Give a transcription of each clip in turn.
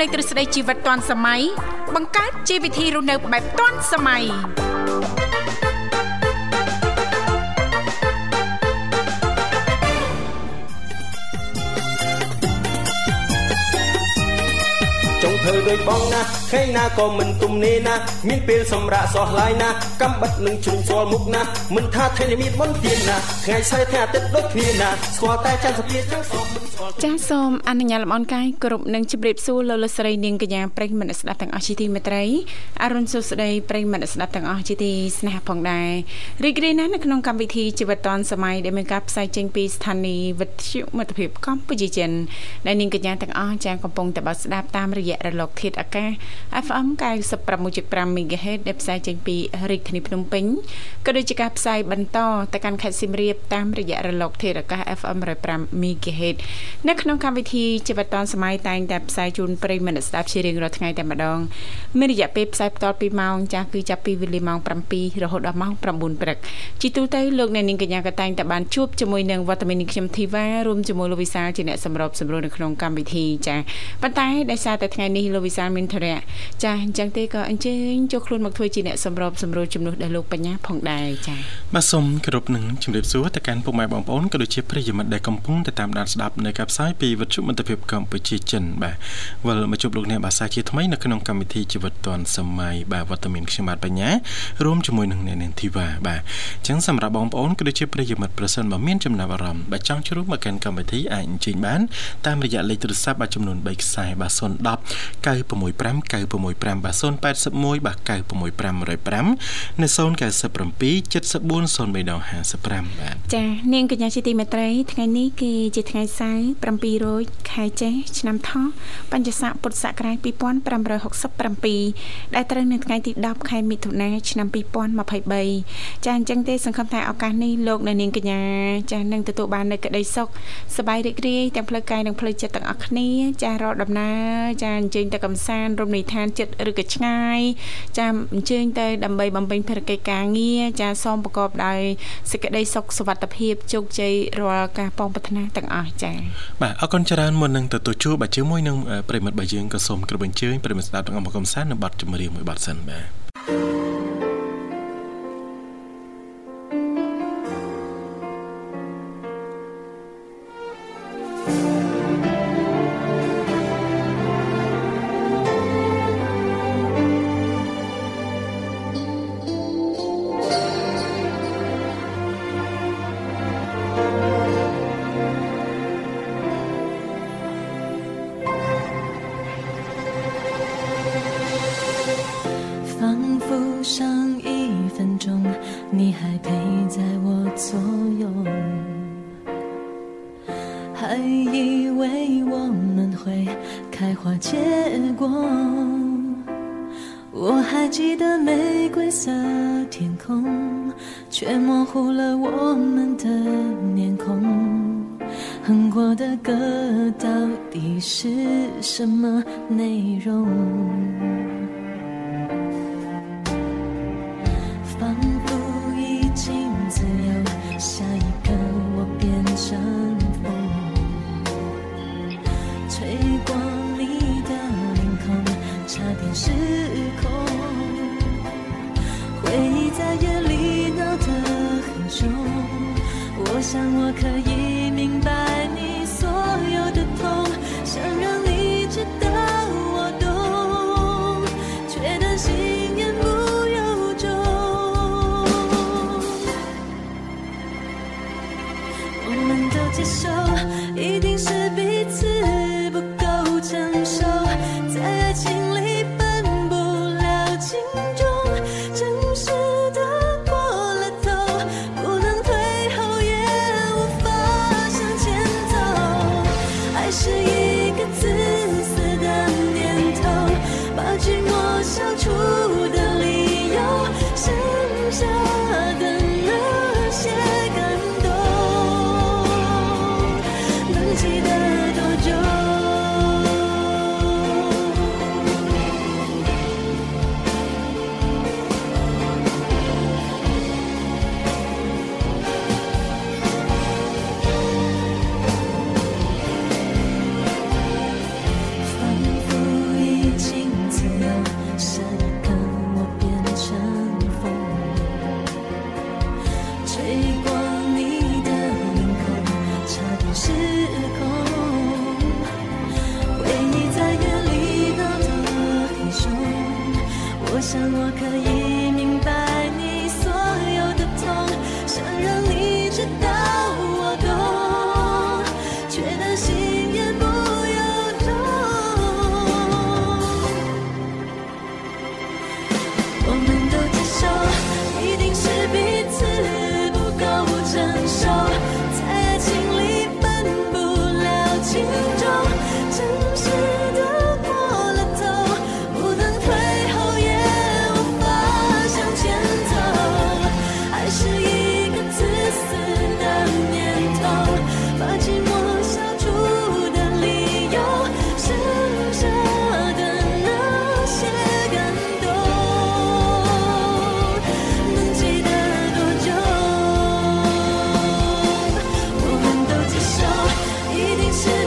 លេងទ្រឹស្ដីជីវិតឌွန်សម័យបង្កើតជីវវិធីរស់នៅបែបឌွန်សម័យចង់ធ្វើដូចបងណាខេណាក៏មិនទុំនេណាមានពេលសម្រាប់សោះឡាយណាកំបិតនឹងជ្រុញស្គាល់មុខណាមិនថាថ្ងៃមានមុនទៀនណាថ្ងៃស្អែកថ្ងៃអាទិត្យដូចគ្នាណាស្គាល់តែច័ន្ទសភាចឹងសូម ចាសសូមអនុញ្ញាតលំអរកាយគ្រប់នឹងជម្រាបសួរលោកលោកស្រីនាងកញ្ញាប្រិយមិត្តស្ដាប់ទាំងអស់ជាទីមេត្រីអរុនសុស្ដីប្រិយមិត្តស្ដាប់ទាំងអស់ជាទីស្នេហាផងដែររីករាយណាស់នៅក្នុងកម្មវិធីជីវិតឌွန်សម័យដែលមានការផ្សាយចេញពីស្ថានីយ៍វិទ្យុមិត្តភាពកម្ពុជាចិនដែលនាងកញ្ញាទាំងអស់ចាកំពុងតែបើស្ដាប់តាមរយៈរលកធាតុអាកាស FM 96.5 MHz ដែលផ្សាយចេញពីរាជធានីភ្នំពេញក៏ដូចជាការផ្សាយបន្តទៅកាន់ខេត្តសៀមរាបតាមរយៈរលកធាតុអាកាស FM 105 MHz នៅក្នុងកម្មវិធីជីវិតឌុនសម័យតែងតែផ្សាយជូនប្រិយមិត្តស្ដាប់ជារៀងរាល់ថ្ងៃតែម្ដងមានរយៈពេលផ្សាយបន្ត2ម៉ោងចាស់គឺចាប់ពីវេលាម៉ោង7រហូតដល់ម៉ោង9ព្រឹកជីទូទៅលោកអ្នកនាងកញ្ញាក៏តែងតែបានជួបជាមួយនឹងវត្តមានខ្ញុំធីវ៉ារួមជាមួយលោកវិសាលជាអ្នកសម្របសម្រួលនៅក្នុងកម្មវិធីចាប៉ុន្តែដោយសារតែថ្ងៃនេះលោកវិសាលមានធរៈចាអញ្ចឹងទេក៏អញ្ជើញចូលខ្លួនមកធ្វើជាអ្នកសម្របសម្រួលជំនួសដល់លោកបញ្ញាផងដែរចាបាទសូមគោរពនឹងជម្រាបសួរទៅកាន់ពុកម៉ែបងប្អូនក៏ដូចជាប្រិយមិត្តដែលកំពុងតែតាមដានស្ដាប់នៅការផ្សាយពីវិទ្យុមិត្តភាពកម្ពុជាចិនបាទវិលមកជួបលោកអ្នកបាសាជាថ្មីនៅក្នុងកម្មវិធីជីវិតឌွန်សម័យបាទវត្តមានខ្ញុំបាទបញ្ញារួមជាមួយនឹងអ្នកនាងធីវ៉ាបាទអញ្ចឹងសម្រាប់បងប្អូនក៏ដូចជាប្រិយមិត្តប្រសិនបើមានចំណាប់អារម្មណ៍បាទចង់ជួបមកកាន់កម្មវិធីអាចអញ្ជើញបានតាមរយៈលេខទូរស័ព្ទបាទចំនួន3ខ្សែបាទ010 965 965បាទ081បាទ96505នៅ097 74 0355បាទចានាងកញ្ញាជាទីមេត្រីថ្ងៃនេះគឺជាថ្ងៃសៅរ៍7រោចខែចេឆ្នាំថោះបញ្ញស័កពុទ្ធសករាជ2567ដែលត្រូវនៅថ្ងៃទី10ខែមិថុនាឆ្នាំ2023ចាអញ្ចឹងទេសង្ឃឹមថាឱកាសនេះលោកអ្នកនាងកញ្ញាចានឹងទទួលបាននូវក្តីសុខសប្បាយរីករាយទាំងផ្លូវកាយនិងផ្លូវចិត្តទាំងអស់គ្នាចារកដំណើរចាអញ្ជើញទៅកំសាន្តរមណីយដ្ឋានចិត្តឬក៏ឆ្ងាយចាអញ្ជើញទៅដើម្បីបំពេញភារកិច្ចការងារចាសូមប្រកបដោយសេចក្តីសុខសុវត្ថិភាពជោគជ័យរាល់ការប៉ងប្រាថ្នាទាំងអស់ចាបាទអរគុណច្រើនមុននឹងទទួលជួបបាទជាមួយនឹងប្រិមិត្តរបស់យើងក៏សូមគោរពអញ្ជើញប្រិមិត្តស្ដាប់ទាំងអស់មកកំសាន្តនៅប័ណ្ណចម្រៀងមួយប័ណ្ណសិនបាទ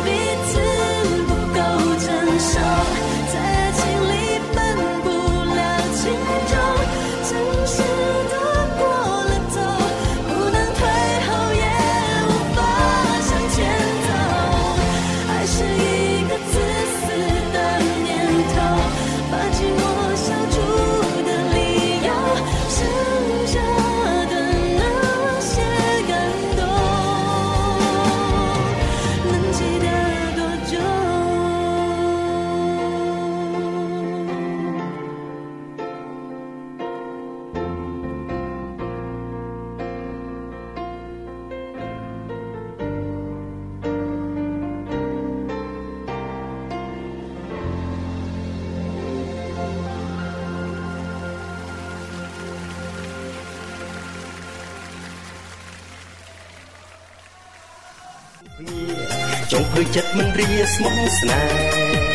彼此 ចង់ព្រឺចិត្តមិនរីស្មោះស្នេហ៍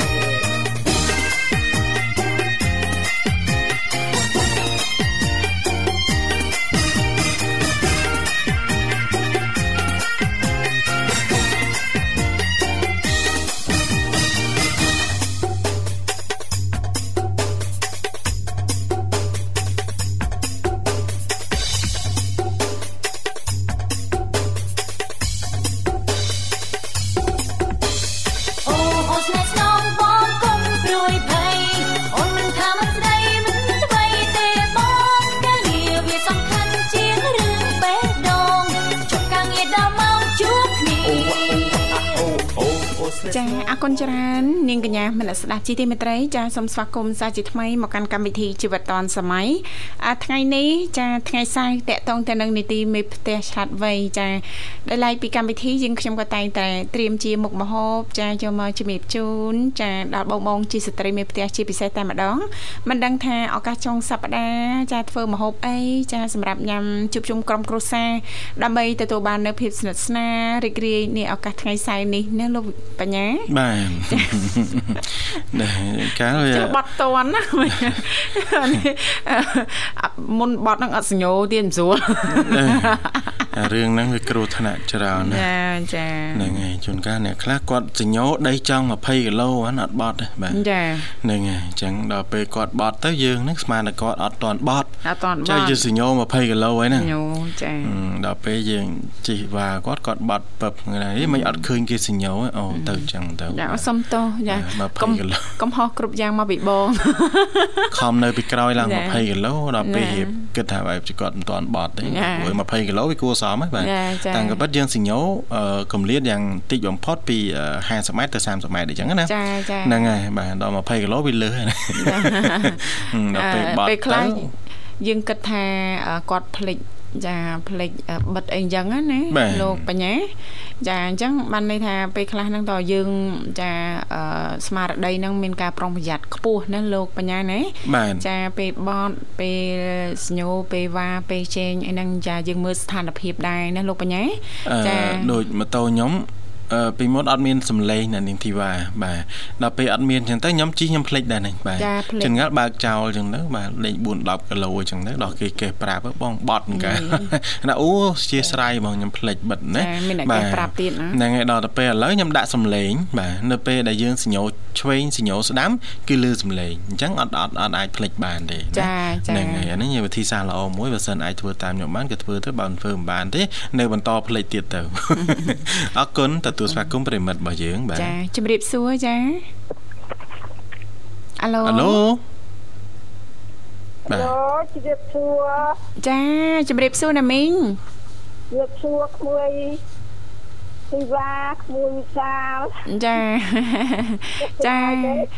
មនស្សស្ដាប់ជីទីមេត្រីចាសូមស្វាគមន៍សាជាថ្មីមកកាន់កម្មវិធីជីវិតឌွန်សម័យអាថ្ងៃនេះចាថ្ងៃសៅរ៍តកតងទៅនឹងនីតិមេផ្ទះឆាត់វ័យចាដែលឡែកពីកម្មវិធីយើងខ្ញុំក៏តែងតែត្រៀមជាមុខម្ហូបចាចូលមកជំរាបជូនចាដល់បងបងជាស្ត្រីមេផ្ទះជាពិសេសតែម្ដងមិនដឹងថាឱកាសចុងសប្ដាហ៍ចាធ្វើម្ហូបអីចាសម្រាប់ញ៉ាំជួបជុំក្រុមគ្រួសារដើម្បីទទួលបាននូវភាពស្និទ្ធស្នាលរីករាយនាឱកាសថ្ងៃសៅរ៍នេះណាលោកបញ្ញាបាទដែរកាលវាចេះបត់តន់ណានេះអ่ะមុនបត់ហ្នឹងអត់សញ្ញោទៀតមិនស្រួលអារឿងហ្នឹងវាគ្រោះថ្នាក់ច្រើនណាស់ចាចាហ្នឹងហើយជួនកាលអ្នកខ្លះគាត់សញ្ញោដីចង់20គីឡូហ្នឹងអត់បត់ទេបាទចាហ្នឹងហើយអញ្ចឹងដល់ពេលគាត់បត់ទៅយើងហ្នឹងស្មានតែគាត់អត់តាន់បត់អត់តន់បចុះត់យើងសញ្ញោ20គីឡូហើយហ្នឹងសញ្ញោចាអឺដល់ពេលយើងជិះវ៉ាគាត់គាត់បាត់ពឹបហ្នឹងហើយមិនអត់ឃើញគេសញ្ញោឯអូទៅអញ្ចឹងទៅចាសុំទោសចាបាទ20កុំគីឡូកុំហោះគ្រប់យ៉ាងមកពីបងខំនៅពីក្រោយឡើងចា20គីឡូដល់ពេលចារៀបគិតថាបែបជាគាត់មិនតាន់បត់ទេចាព្រោះ20គីឡូវាគួរសមហើយបាទចាចាតាំងក៏ពិតយើងសញ្ញោអឺកម្លាតយ៉ាងតិចបំផុតពីអឺ50ម៉ែត្រទៅ30ម៉ែត្រអញ្ចឹងណាចាចាហ្នឹងហើយបាទដល់20គីឡូវាលើសហើយណាហឹមដល់ពេលបត់ពេលខ្លះទៅយើងគិតថាអ่ะគាត់ភ្លេច ចាភ្លេចអ่ะបិទអីអញ្ចឹងណាបាទលោកបញ្ញាចាអញ្ចឹងបានន័យថាពេលខ្លះហ្នឹងតើយើងចាអឺស្មារតីហ្នឹងមានការប្រុងប្រយ័ត្នខ្ពស់ណាលោកបញ្ញាណាបាទចាពេលបត់ពេលសញ្ញោពេលវ៉ាពេលជែងអីហ្នឹងចាយើងមើលស្ថានភាពដែរណាលោកបញ្ញាអឺចាដូចម៉ូតូខ្ញុំអឺ ពីមុនអត់មានសំឡេងនៅនាងធីវ៉ាបាទដល់ពេលអត់មានអញ្ចឹងទៅខ្ញុំជិះខ្ញុំភ្លេចដែរហ្នឹងបាទចាភ្លេចចង្អល់បើកចោលអញ្ចឹងទៅបាទលេខ4 10គីឡូអញ្ចឹងទៅដល់គេកេះប្រាប់ទៅបងបត់ហ្នឹងកាណាអូជាស្រ័យបងខ្ញុំភ្លេចបិទណាចាមានអ្នកកេះប្រាប់ទៀតណាហ្នឹងហើយដល់ទៅពេលឥឡូវខ្ញុំដាក់សំឡេងបាទនៅពេលដែលយើងសញ្ញោឆ្វេងសញ្ញោស្ដាំគឺលឺសំឡេងអញ្ចឹងអត់អត់អត់អាចភ្លេចបានទេណាចាចាហ្នឹងហើយអានេះជាវិធីសាស្ត្រល្អមួយបើសិនអាចធ្វើតាមខ្ញុំបានក៏ធ្វើទៅបើមិនធ្វើមិនបានទេនៅបន្តភ្លេចទៀតទៅអរគុណទទួលស្វាគមន៍ប្រិមិត្តរបស់យើងបាទចាជំរាបសួរចាអាឡូអាឡូបាទអូជម្រាបសួរចាជំរាបសួរណាមីងជម្រាបសួរក្មួយ ធីវ៉ាក្មួយវិសាលចាចា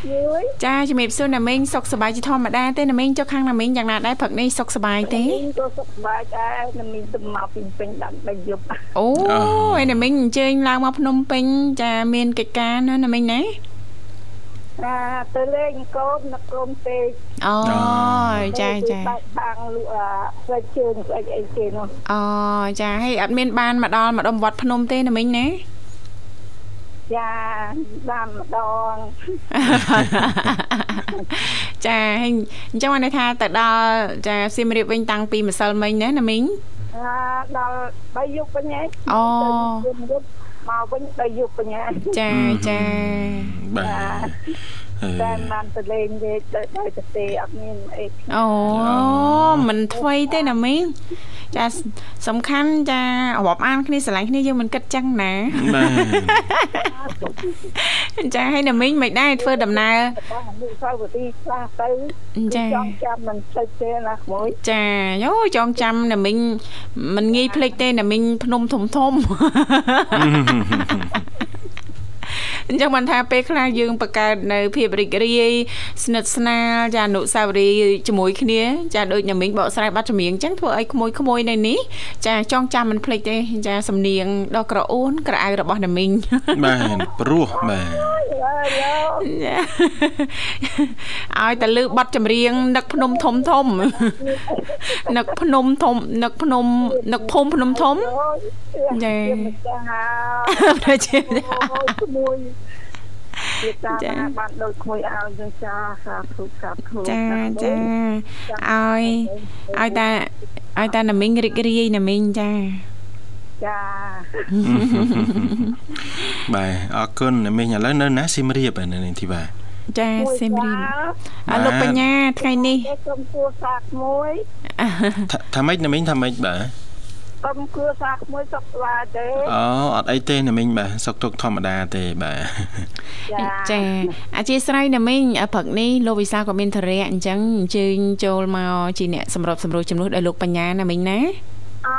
ជួយចាជំរាបសួរណាមីងសុខសប្បាយជាធម្មតាទេណាមីងចុះខាងណាមីងយ៉ាងណាដែរព្រឹកនេះសុខសប្បាយទេមីងក៏សុខសប្បាយដែរនឹងមានទៅមកពីពេញដាក់ដៃយប់អូយណាមីងអញ្ជើញឡើងមកភ្នំពេញចាមានកិច្ចការណាណាមីងណា ណាទៅលេងកូននៅក្រុមពេកអូយចាចាបែកខាងលក់អាស្បែកជើងស្បែកអីគេនោះអូចាហើយអត់មានបានមកដល់ម្ដុំវត្តភ្នំទេណាមីងណាចាបានម្ដងចាហើយអញ្ចឹងបានន័យថាទៅដល់ចាសៀមរាបវិញតាំងពីម្សិលមិញណាណាមីងណាដល់ដៃយប់បញ្ញាអូទៅយប់មកវិញដៃយប់បញ្ញាចាចាបាទអឺ តែបានទៅលេងទេទៅដោយទៅទេអត់មានអីអូមិនថ្មីទេណាមីងចាសំខាន់ចារាប់អានគ្នាស្រឡាញ់គ្នាយើងមិនគិតចឹងណាបាទចាហើយណាមីងមិនដែរធ្វើដំណើរបងអនុស្សាវរីយ៍ខ្លះទៅចាចង់ចាំមិនភ្លេចទេណាក្មួយចាយោចងចាំណាមីងមិនងាយភ្លេចទេណាមីងភ្នំធំធំ អញ្ចឹងបានថាពេលខ្លះយើងបង្កើតនៅភាពរីករាយស្និទ្ធស្នាលចាអនុស្សាវរីយ៍ជាមួយគ្នាចាដូចណាមីងបកស្រាយប័ណ្ណចម្រៀងអញ្ចឹងធ្វើឲ្យក្មួយក្មួយនៅនេះចាចងចាំមិនភ្លេចទេចាសំនៀងដ៏ក្រអួនក្រអៅរបស់ណាមីងបាទព្រោះបាទអអើយលោកឲ្យតែលើបတ်ចម្រៀងនឹកភ្នំធំធំនឹកភ្នំធំនឹកភ្នំនឹកភូមិភ្នំធំចាចាម្ចាស់ហៅប្រជាអូយក្មួយ ជាតាចាណាបានដូចក្មួយឲ្យយើងចាសាធុសាធុចាចាឲ្យឲ្យតាឲ្យតាណាមីងរីករាយណាមីងចាចាបាទអរគុណមិញឥឡូវនៅណាសៀមរាបឯនៅនេះធីបាចាសៀមរាបអរលោកបញ្ញាថ្ងៃនេះគេសុំគួរសាក្មួយថាថាម៉េចណាមិញថាម៉េចបាទ សុំគួរសាក្មួយសុខស្វាទេអូអត់អីទេណាមិញបាទសុកទុកធម្មតាទេបាទចាអធិស្ឋានណាមីងព្រឹកនេះលោកវិសាលក៏មានធរៈអញ្ចឹងអញ្ជើញចូលមកជាអ្នកសម្របសម្រួលចំនួនដល់លោកបញ្ញាណាមីងណាអោ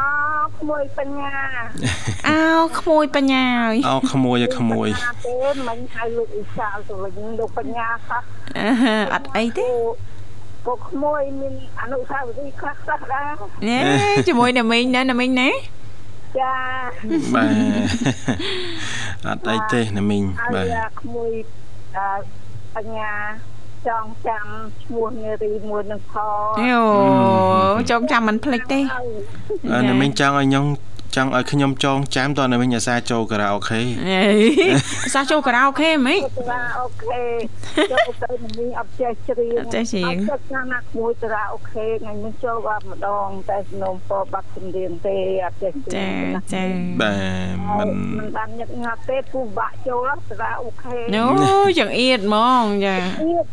ក្មួយបញ្ញាអោក្មួយបញ្ញាអើយអោក្មួយឲ្យក្មួយបញ្ញាទេមិញហៅលោកវិសាលទៅវិញលោកបញ្ញាខ្លះអឺអត់អីទេ ពុកក្មួយមានអនុស្សាវរីយ៍ខ្លះខ្លះដែរណែជាមួយណាមីងណាណាមីងណាចាបាទអត់អីទេណាមិញហើយបាទអាក្មួយអឺបញ្ញាចងចាំឈ្មោះនារីមួយនឹងផងយោចងចាំមិនភ្លេចទេអឺណាមិញចង់ឲ្យខ្ញុំ ចង់ឲ្យខ្ញុំចងចាំតើណាមិញអាសាចូលការ៉ាអូខេអេសាចូលការ៉ាអូខេហ្មងតារាអូខេចូលទៅនឹងអត់ចេះច្រៀងអត់ចេះច្រៀងអត់ចេះណាណាក្មួយតារាអូខេថ្ងៃនេះចូលបាត់ម្ដង តែសំណុំពរបាត់ចម្រៀងទេអត់ចេះច្រៀចាងណាចាបាទមិនមិនបានញឹកញាប់ទេពូបាក់ចូលតារាអូខេអូចង្អៀតហ្មងចាទៀត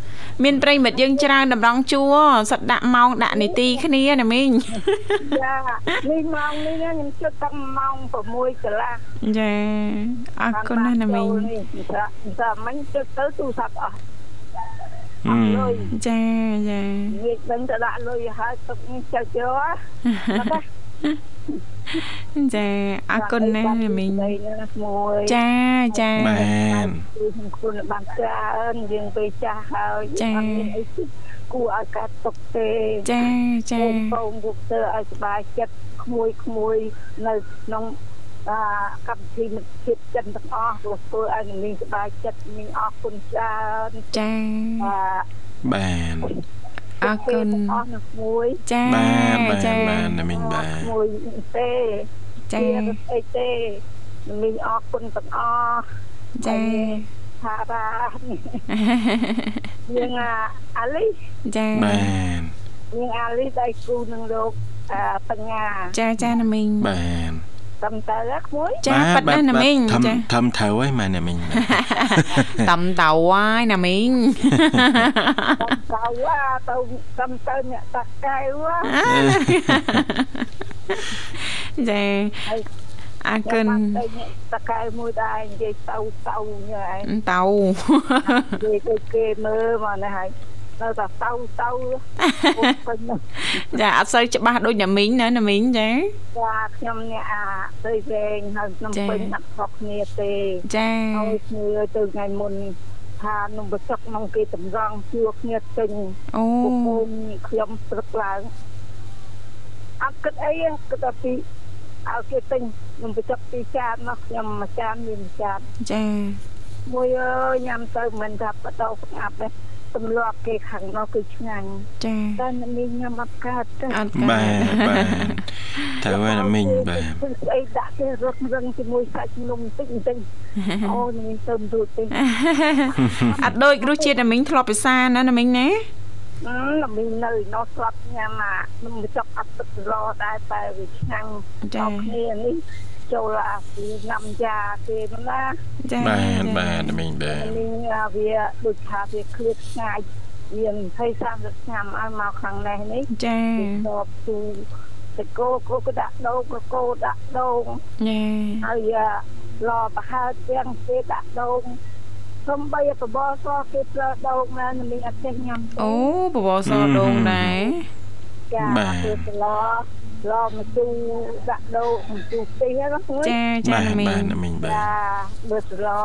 មានប្រិមិត្តយើងច្រើនតម្រង់ជួរសិតដាក់ម៉ោងដាក់នីតិគ្នាណាមីងចានេះម៉ោងនេះណាខ្ញុំជិតតាំងម៉ោង6កន្លះចាអរគុណណាស់ណាមីងនេះចាចាមិញជិតទៅទូរស័ព្ទអស់ហឹមលុយចាចានិយាយដឹងទៅដាក់លុយហើយទឹកនេះចុចយកណា ចាអរគុណណាស់ណាមីងនេះណាមួយចាចាបាទគឺខ្ញុំគុណបានច្រើនយើងពេលចាស់ហើយចាអត់មានអីគួរឲ្យកាត់ទុកទេចាចាកូនបងពុកទៅឲ្យសុបាយចិត្តក្មួយក្មួយនៅក្នុងអាកម្មវិធីមិត្តភាពចិនទាំងអស់ព្រោះធ្វើឲ្យនាងសុបាយចិត្តនាងអរគុណច្រើនចាអាបាទ អរគុណអស់នៅក្មួយចាបាទបាទចាបាទណាមិញបាទក្មួយទេចាអត់អីទេនាងអរគុណទាំងអស់ចាថារាយើងអាអាលីចាបាទយើងអាលីដៃគូនឹងលោកអាបញ្ញាចាចាណាមីងបាទ តាមតើក្មួយចាប៉ិតណាស់ណាមីងធំចាធំត្រូវហើយម៉ែណាមិញតំតៅហើយណាមីងកៅអាទៅតាមទៅអ្នកតាកែវចាហើយអរគុណទៅអ្នកតាកែមួយដែរនិយាយទៅទៅញ៉ៃតៅនិយាយទៅគេមើលមកនេះហើយ នៅតែទៅទៅពេញចាអត់សូវច្បាស់ដូចណាមីងណាណាមីងចាចាខ្ញុំអ្នកអាទៅវែងហើយខ្ញុំពេញអត់ខុសគ្នាទេចាហើយគ្នាទៅថ្ងៃមុនថានំបចុកមកគេតម្រង់ជួគ្នាទិញអូពុកពូនខ្ញុំព្រឹកឡើងអត់គិតអីទេគិតតែពីឲ្យគេទិញនំបចុកពីរចានមកខ្ញុំមួយចានមានមួយចានចាមួយអើយញ៉ាំទៅមិនថាបដោស្ងាត់ទេ ទម្លាប់គេខាងនោះគឺឆ្ងាញ់ចាតែអ្នកនេះញ៉ាំអត់កើតទេអត់បាទបាទត្រូវហើយណាមិញបាទគឺស្អីដាក់គេរត់រឹងជាមួយសាច់នំបន្តិចបន្តិចអូនេះទៅមិនរួចទេអត់ដូចរសជាតិណាមីងធ្លាប់ពិសាណាណាមីងណាអឺតែមាននៅនោះស្លាប់ញ៉ាំអានំបញ្ចុកអត់ទឹកឡដែរតែវាឆ្ងាញ់ចាអរគ្នានេះ ចូលអាពីញ៉ាំយ៉ាគេនោះណាចាបាទបាទណាមិញបាទនេះអាវាដូចថាវាឃ្លាតឆ្ងាយវា20 30ឆ្នាំឲ្យមកខាងនេះនេះចាវាធ្លាប់ទូតែគោគោក៏ដាក់ដូងក៏គោដាក់ដូងចាហើយអាឡប្រហើតទាំងគេដាក់ដូងសំបីបបរសគេប្រើដូងណានឹងអត់ចេះញ៉ាំទេអូបបរសដូងដែរចាគេស្លោ ឡមកទូដាក់ដូងទូទីហ្នឹងណាចាចាបាទណាមីបាទងចាណាមិញបាទបើស្លោ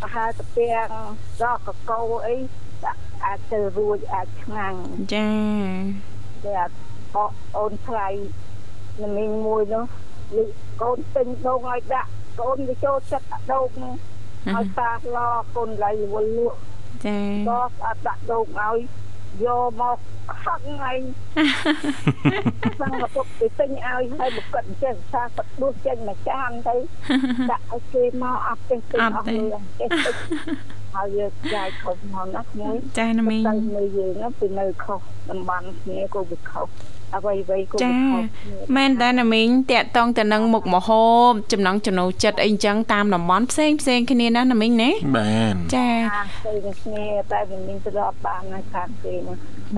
ប្រហើតទាំងរកកកោអីដាក់អាចទៅរួចអាចឆ្ងាញ់ចាតែអត់អូនថ្លៃនឹងមីងមួយនោះលីកូនទិញដូងឲ្យដាក់កូនទៅចូលចិត្តអាដូងហ្នឹងឲ្យតាឡកូនឡៃវលលក់ចាក៏ស្អាតដាក់ដូងឲ្យ យកមកខឹងឯងសឹងមកពុកទៅទិញឲ្យហើយមកគាត់ចេះសាគាត់ដួសចេញមួយចានទៅដាក់ឲ្យគេមកអត់ចេះទិញអស់លុយចេះទិញហើយយកចាយខុសមកណាក្មួយចាណាមីងទៅនៅយើងណាពីនៅខុសតំបន់គ្នាក៏វាខុស អ្វីអ្វីក៏វាចាខុសគ្នាមែនតើណាមីងតកតងទៅនឹងមុខមហូបចំណង់ចំណូលចិត្តអីចឹងតាមតំបន់ផ្សេងផ្សេងគ្នាណាណាមីងណាបានចាអាផ្សេងគ្នាតែមិនមានស្របបាននៅខាងគេណា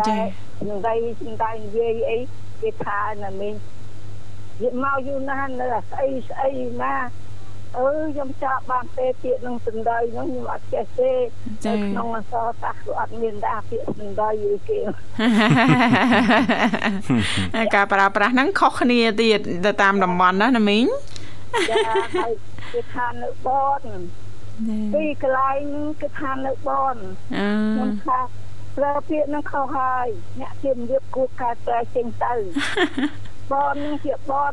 ចាតែនឹងដៃនឹងដៃនិយាយអីគេថាណាមីងនិយាយមកយូរណាស់នៅអាស្អីស្អីណា អឺខ្ញុំចាក់បានទេពាក្យនឹងសណ្ដីនោះខ្ញុំអត់ចេះទេនៅក្នុងអសរសាស្ត្រក៏អត់មានដែរពាក្យសណ្ដីយីគេការប្រើប្រាស់ហ្នឹងខុសគ្នាទៀតទៅតាមតំបន់ណាណាមីងចាហើយគេថានៅបនពីកន្លែងហ្នឹងគេថានៅបនអឺខ្ញុំថាប្រើពាក្យនឹងខុសហើយអ្នកជារៀបគួរការតែចេញទៅបននឹងជាបន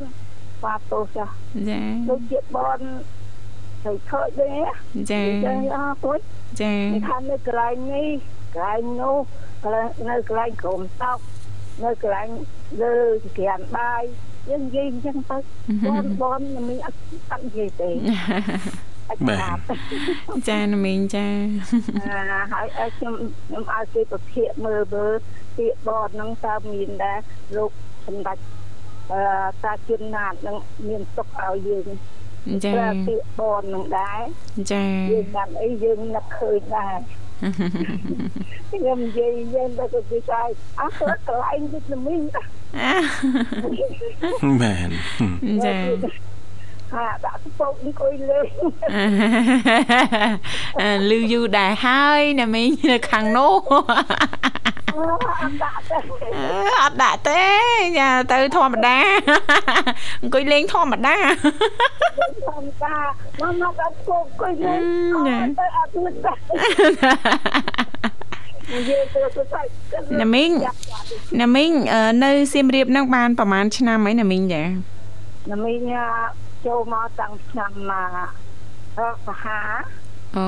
បាទទោសចាចាដូចជាបនទៅខើចទេចាចាអើពុជចាគេថានៅកន្លែងនេះកន្លែងនោះកន្លែងនៅកន្លែងក្រុមតោកនៅកន្លែងលើក្រានបាយយើងនិយាយអញ្ចឹងទៅបនបនមិនអត់អត់និយាយទេអត់ស្ដាប់ចាណាមីងចាអាហើយឲ្យខ្ញុំខ្ញុំឲ្យគេប្រភេទមើលមើលពាក្យបតហ្នឹងតើមានដែរលោកសម្ដេច អឺតាជឿនណាតនឹងមានទុកឲ្យយើងចាប្រើពាក្យបតហ្នឹងដែរចាយើងបានអីយើងនឹកឃើញដែរខ្ញុំនិយាយយើងទៅគេថាអើទៅកន្លែងវិតាមីនបានចាហាដាក់ស្ពុកអង្គុយលេងអឺលឺយូរដែរហើយណាមីងនៅខាងនោះ អូអត់ដាក់ទេអឺអត់ដាក់ទេចាទៅធម្មតាអង្គុយលេងធម្មតាធម្មតាមកមកអត់ស្ពុកអង្គុយលេងអឺអត់ទៅអត់មិនដែរនិយាយទៅទៅទៅណាមីងណាមីងអឺនៅសៀមរាបហ្នឹងបានប្រហែលឆ្នាំហើយណាមីងចាណាមីងចូលមកតាំងឆ្នាំមករកសាហា អូ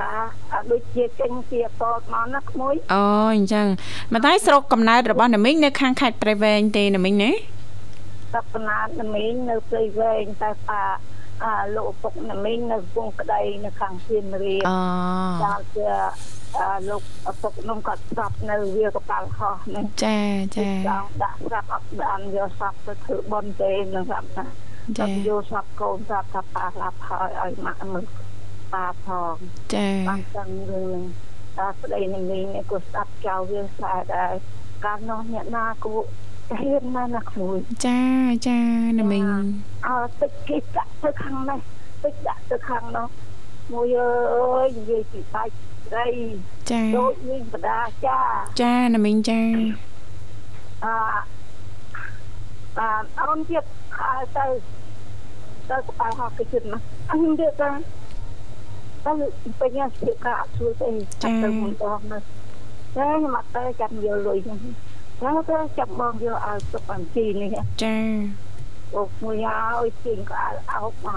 ថាអត់ដូចជាចេញពីអពតមកណាក្មួយអូអញ្ចឹងមកតែស្រុកកំណើតរបស់ណាមីងនៅខាងខេត្តព្រៃវែងទេណាមីងណាសប្តាហ៍ណាមីងនៅព្រៃវែងតែប៉ាអាលោកឪពុកណាមីងនៅវងក្តីនៅខាងសៀមរាបអូដល់ជាអាលោកឪពុកនោះគាត់ស្រាប់នៅវាកប៉ាល់ខុសនេះចាចាចង់ដាក់ស្រាប់អត់បានយកស្រាប់ទៅធ្វើបន់ទេនឹងស្រាប់ថាចាតែយកស្រាប់កូនស្រាប់ថាប៉ាឡាប់ហើយឲ្យម៉ាក់មើល ប៉ាផងចាបានចឹងរឿងហ្នឹងតែប្តីនឹងមីងនេះក៏ស្ដាប់ចៅវាខ្សែដែរកាលនោះអ្នកណាក៏ហ៊ានណាស់ណាក្មួយចាចាណាមីងអើទឹកគេដាក់ទៅខាងនេះទឹកដាក់ទៅខាងនោះមួយអើយនិយាយពីបាច់ស្រីចាដូចវិញបដាចាចាណាមីងចាអអាអូនទៀតខើទៅទៅក្បាលហោះគេជិតមកអញទៀតទៅ ទៅពេញស្ទាបកាអត់ស្រួលទេចាប់ទៅមួយដងទៅតែខ្ញុំអត់ទៅចាំយកលុយហ្នឹងតែទៅចាំបងយកឲ្យទុកអំពីនេះចាអូមួយឲ្យជិញក្អល់អោបម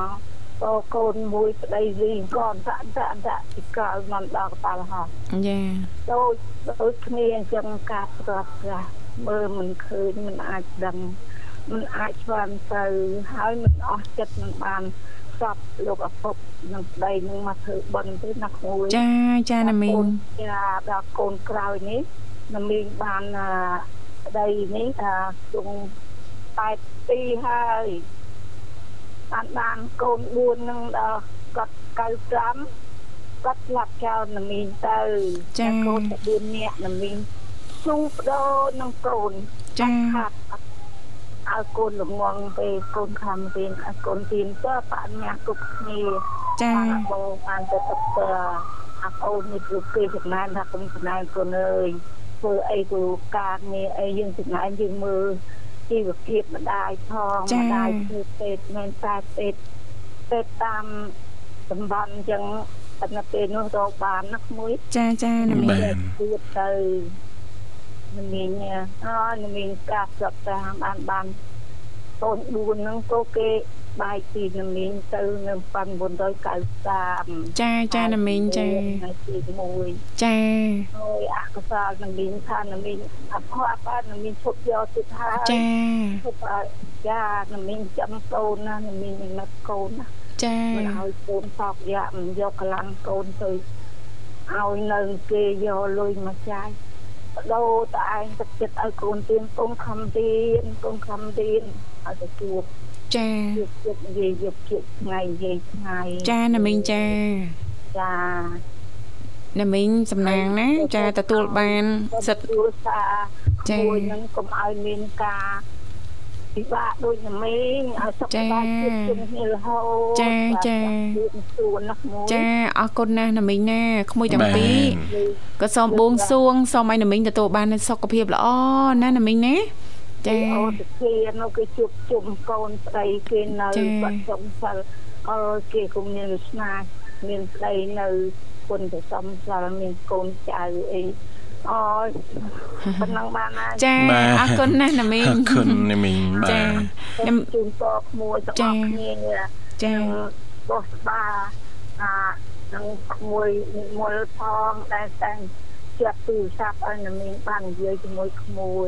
កតកូនមួយប្តីលីងកនតាក់តាក់តាក់ពីក្រោយមកដល់ក្បាលហោះចាដូចដូចគ្នាអញ្ចឹងការប្រត់ប្រាស់មើលមិនឃើញមិនអាចដឹងមិនអាចស្វានទៅហើយមិនអស់ចិត្តមិនបាន ស្បលោកឪពុកនឹងប្តីនឹងមកធ្វើបន់ទេណាក្មួយចាចាណាមីងចាដល់កូនក្រោយនេះណាមីងបានអឺប្តីនេះថាជុំ82ហើយបានបានកូន4នឹងដល់គាត់95គាត់ស្លាប់ចោលណាមីងទៅតែកូនតែ4នាក់ណាមីងជុំបដោនឹងកូនចាខាត់ ឲ្យកូនល្ងងពេលកូនខំរៀនឲ្យកូនរៀនទៅបញ្ញាគ្រប់គ្នាចាបានបងបានទៅទឹកទៅអាកូននេះគឺគេចំណានថាគុំចំណានកូនអើយធ្វើអីគឺការងារអីយើងចំណានយើងមើលជីវភាពម្ដាយផងម្ដាយធ្វើពេទ្យមិនតែពេទ្យពេទ្យតាមតំបន់អញ្ចឹងតែនៅពេលនោះរកបានណាក្មួយចាចាណាមីងបាទទៀតទៅ នឹងមានអើនឹងមានការស្រាប់តាមបានបានកូន4ហ្នឹងក៏គេបែកពីនមីងទៅនៅ1993ចាចាណាមីងចាថ្ងៃទី1ចាហើយអកុសលនមីងថានមីងអភ័ព្វបាននមីងឈប់យកទៀតហើយចាឈប់ឲ្យចានមីងចាំកូនណានមីងមិននឹកកូនណាចាមិនឲ្យកូនសោកយ៉ាក់មិនយកកម្លាំងកូនទៅឲ្យនៅគេយកលុយមកចាយប ដូរតឯងទឹកចិត្តឲ្យកូនទៀនកូនខំទៀនកូនខំទៀនឲ្យទៅជួបចាជួបជួបនិយាយយកជួបថ្ងៃនិយាយថ្ងៃចាណាមីងចាចាណាមីងសំណាងណាចាទទួលបានសិទ្ធិទូរស័ព្ទចា៎មួយនឹងកុំឲ្យមានការ ពិបាកដូចណាមីងឲ្យសុខចា៎ភាពជុំគ្នារហូតចា៎ចា៎សួនណាមួយចាអរគុណណាស់ណាមីងណាក្មួយទាំងបាទពីរក៏សូមបួងសួងសូមឲ្យណាមីងទទួលបាននូវសុខភាពល្អណាណាមីងណាចាចាអូសធានៅគេជួបជុំកូនស្ដីគេនៅចា៎បាត់សំសិលអើគេក៏មានវាសនាមានស្ដីនៅគុណទៅសំសិលមានកូនចៅអី អូយប៉ុណ្ណឹងបានហើយចាបាទអរគុណណាស់ណាមីងអរគុណណាមីងបាចាទខ្ញុំជូនពរក្មួយទាំងចា៎អស់គ្នានេះចាបោះស្បាអានឹងក្មួយនិមលផងដែលតែងជាប់ទូរស័ព្ទឲ្យណាមីងបាននិយាយជាមួយក្មួយ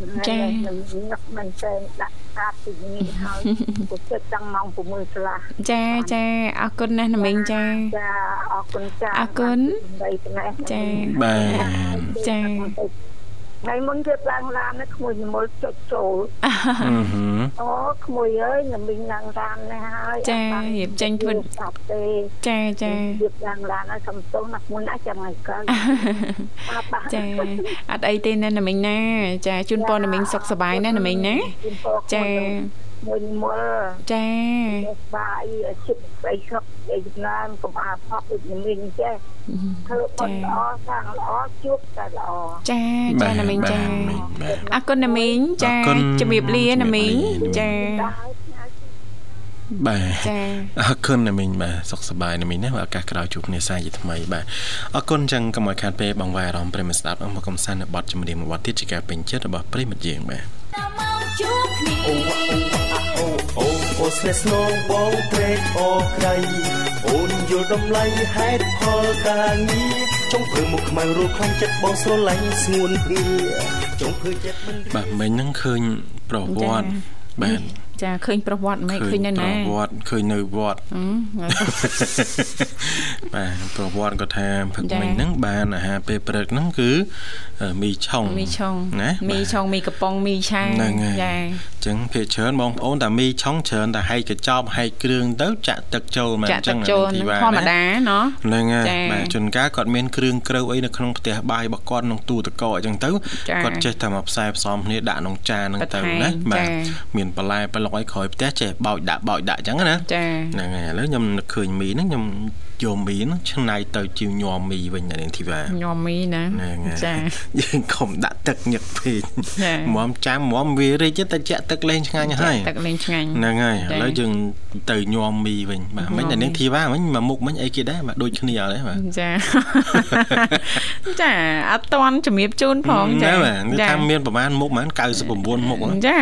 ហើយណាមីងនឹកមិនតែងដាក់កាតពីនេះហើយពុទ្ធតាំងម៉ោង6កន្លះចាចាអរគុណណាស់ណាមីងចាចាអរគុណចាអរគុណបីត្នេះចាបាទចា ថ្ងៃមុនគេឡើងឡាននេះក្មួយនិមលចុចចូលអឺហឺអូក្មួយអើយណាមីងឡើងឡាននេះហើយចាអត់បានរៀបចេញធ្វើស្ដាប់ទេចាចាជៀបឡើងឡានហើយសំទោសណាស់មួយណាស់ចាំថ្ងៃក្រោយបាទបាទចាអត់អីទេណាណាមីងណា ចាជូនពរណាមីងសុខសប្បាយណាណាមីងណាចា មួយមួយចាបាយជិតស្អីខឹកអីចំណានកុំអាផក់ដូចញមីងចេះធ្វើបុណ្យល្អសាងល្អជួបតែល្អចាចាណាមីងចាបាទអរគុណណាមីងចាអរគុណជំរាបលាណាមីងជំរាបលាចាដែរផ្ញើបាទចាអរគុណណាមីងបាទសុខសប្បាយណាមីងណាបើឱកាសក្រោយជួបគ្នាសាជាថ្មីបាទអរគុណចឹងកុំឲ្យខាតពេលបងវាយអារម្មណ៍ប្រិយមិត្តស្ដាប់អមមកកំសាន្តនៅបទចម្រៀងមួយបទទៀតជាការពេញចិត្តរបស់ប្រិយមិត្តយើងបាទដល់ម៉ោងជួបគ្នា អូអូអូអូស្នេហ៍ស្នងបងព្រេកអូក្រៃអូនយល់តម្លៃហេតុផលការងារចង់ព្រឹងមុខខ្មៅរួចខ្លាំងចិត្តបងស្រឡាញ់ស្ងួនព្រាចង់ធ្វើចិត្តមិនបាទមិញហ្នឹងឃើញប្រវត្តិបាទចាឃើញប្រវត្តិមិនឃើញនៅប្រណាវត្តិឃើញនៅវត្តអឺបាទប្រវត្តិគាត់ថាផឹកចា៎មិញហ្នឹងបានអាហារពេលព្រឹកហ្នឹងគឺអឺមីឆុងមីឆុងណាមីឆុងមីកំប៉ុងមីឆាហ្នឹងហើយចាអញ្ចឹងភាគច្រើនបងប្អូនតាមីឆុងច្រើនតែហែកកញ្ចប់ហែកគ្រឿងទៅចាក់ទឹកចូលមកចាអក់ញ្ចឹទឹកងចូលអានេះនឹងធីវ៉ាធម្មតាណោះហ្នឹងហើយចា៎បាទជួនកាលគាត់មានគ្រឿងក្រៅអីនៅក្នុងផ្ទះបាយរបស់គាត់ក្នុងទូទឹកកកអញ្ចឹងទៅចា៎គាត់ចេះតែមកផ្សាយផ្សំគ្នាដាក់ក្នុងចានហ្នឹងទៅបន្ថែមណាបាទចា៎មានបន្លែប្លុកឲ្យក្រោយផ្ទះចេះបោចដាក់បោចដាក់អញ្ចឹងណាចាហ្នឹងហើយឥឡូវខ្ញុំនឹកឃើញមីហ្នឹងខ្ញុំ យកមីហ្នឹងឆ្នៃទៅជាញោមមីវិញណានាងធីវ៉ាញោមមីណាហ្នឹងហើយចាយើងកុំដាក់ទឹកញឹកពេកចាមុំចាំមុំវារីកទៅចាក់ទឹកលេងឆ្ងាញ់ហើយទឹកលេងឆ្ងាញ់ហ្នឹងហើយចា៎ឥឡូវយើងទៅញោមមីវិញបាទមិញតែនាងធីវ៉ាមិញមកមុខមិញអីគេដែរបាទដូចគ្នាអត់ទេបាទចាចាអត់តន់ជំរាបជូនផងចាហ្នឹងបាទនេះថាមានប្រហែលមុខប្រហែល99មុខហ្នឹងចា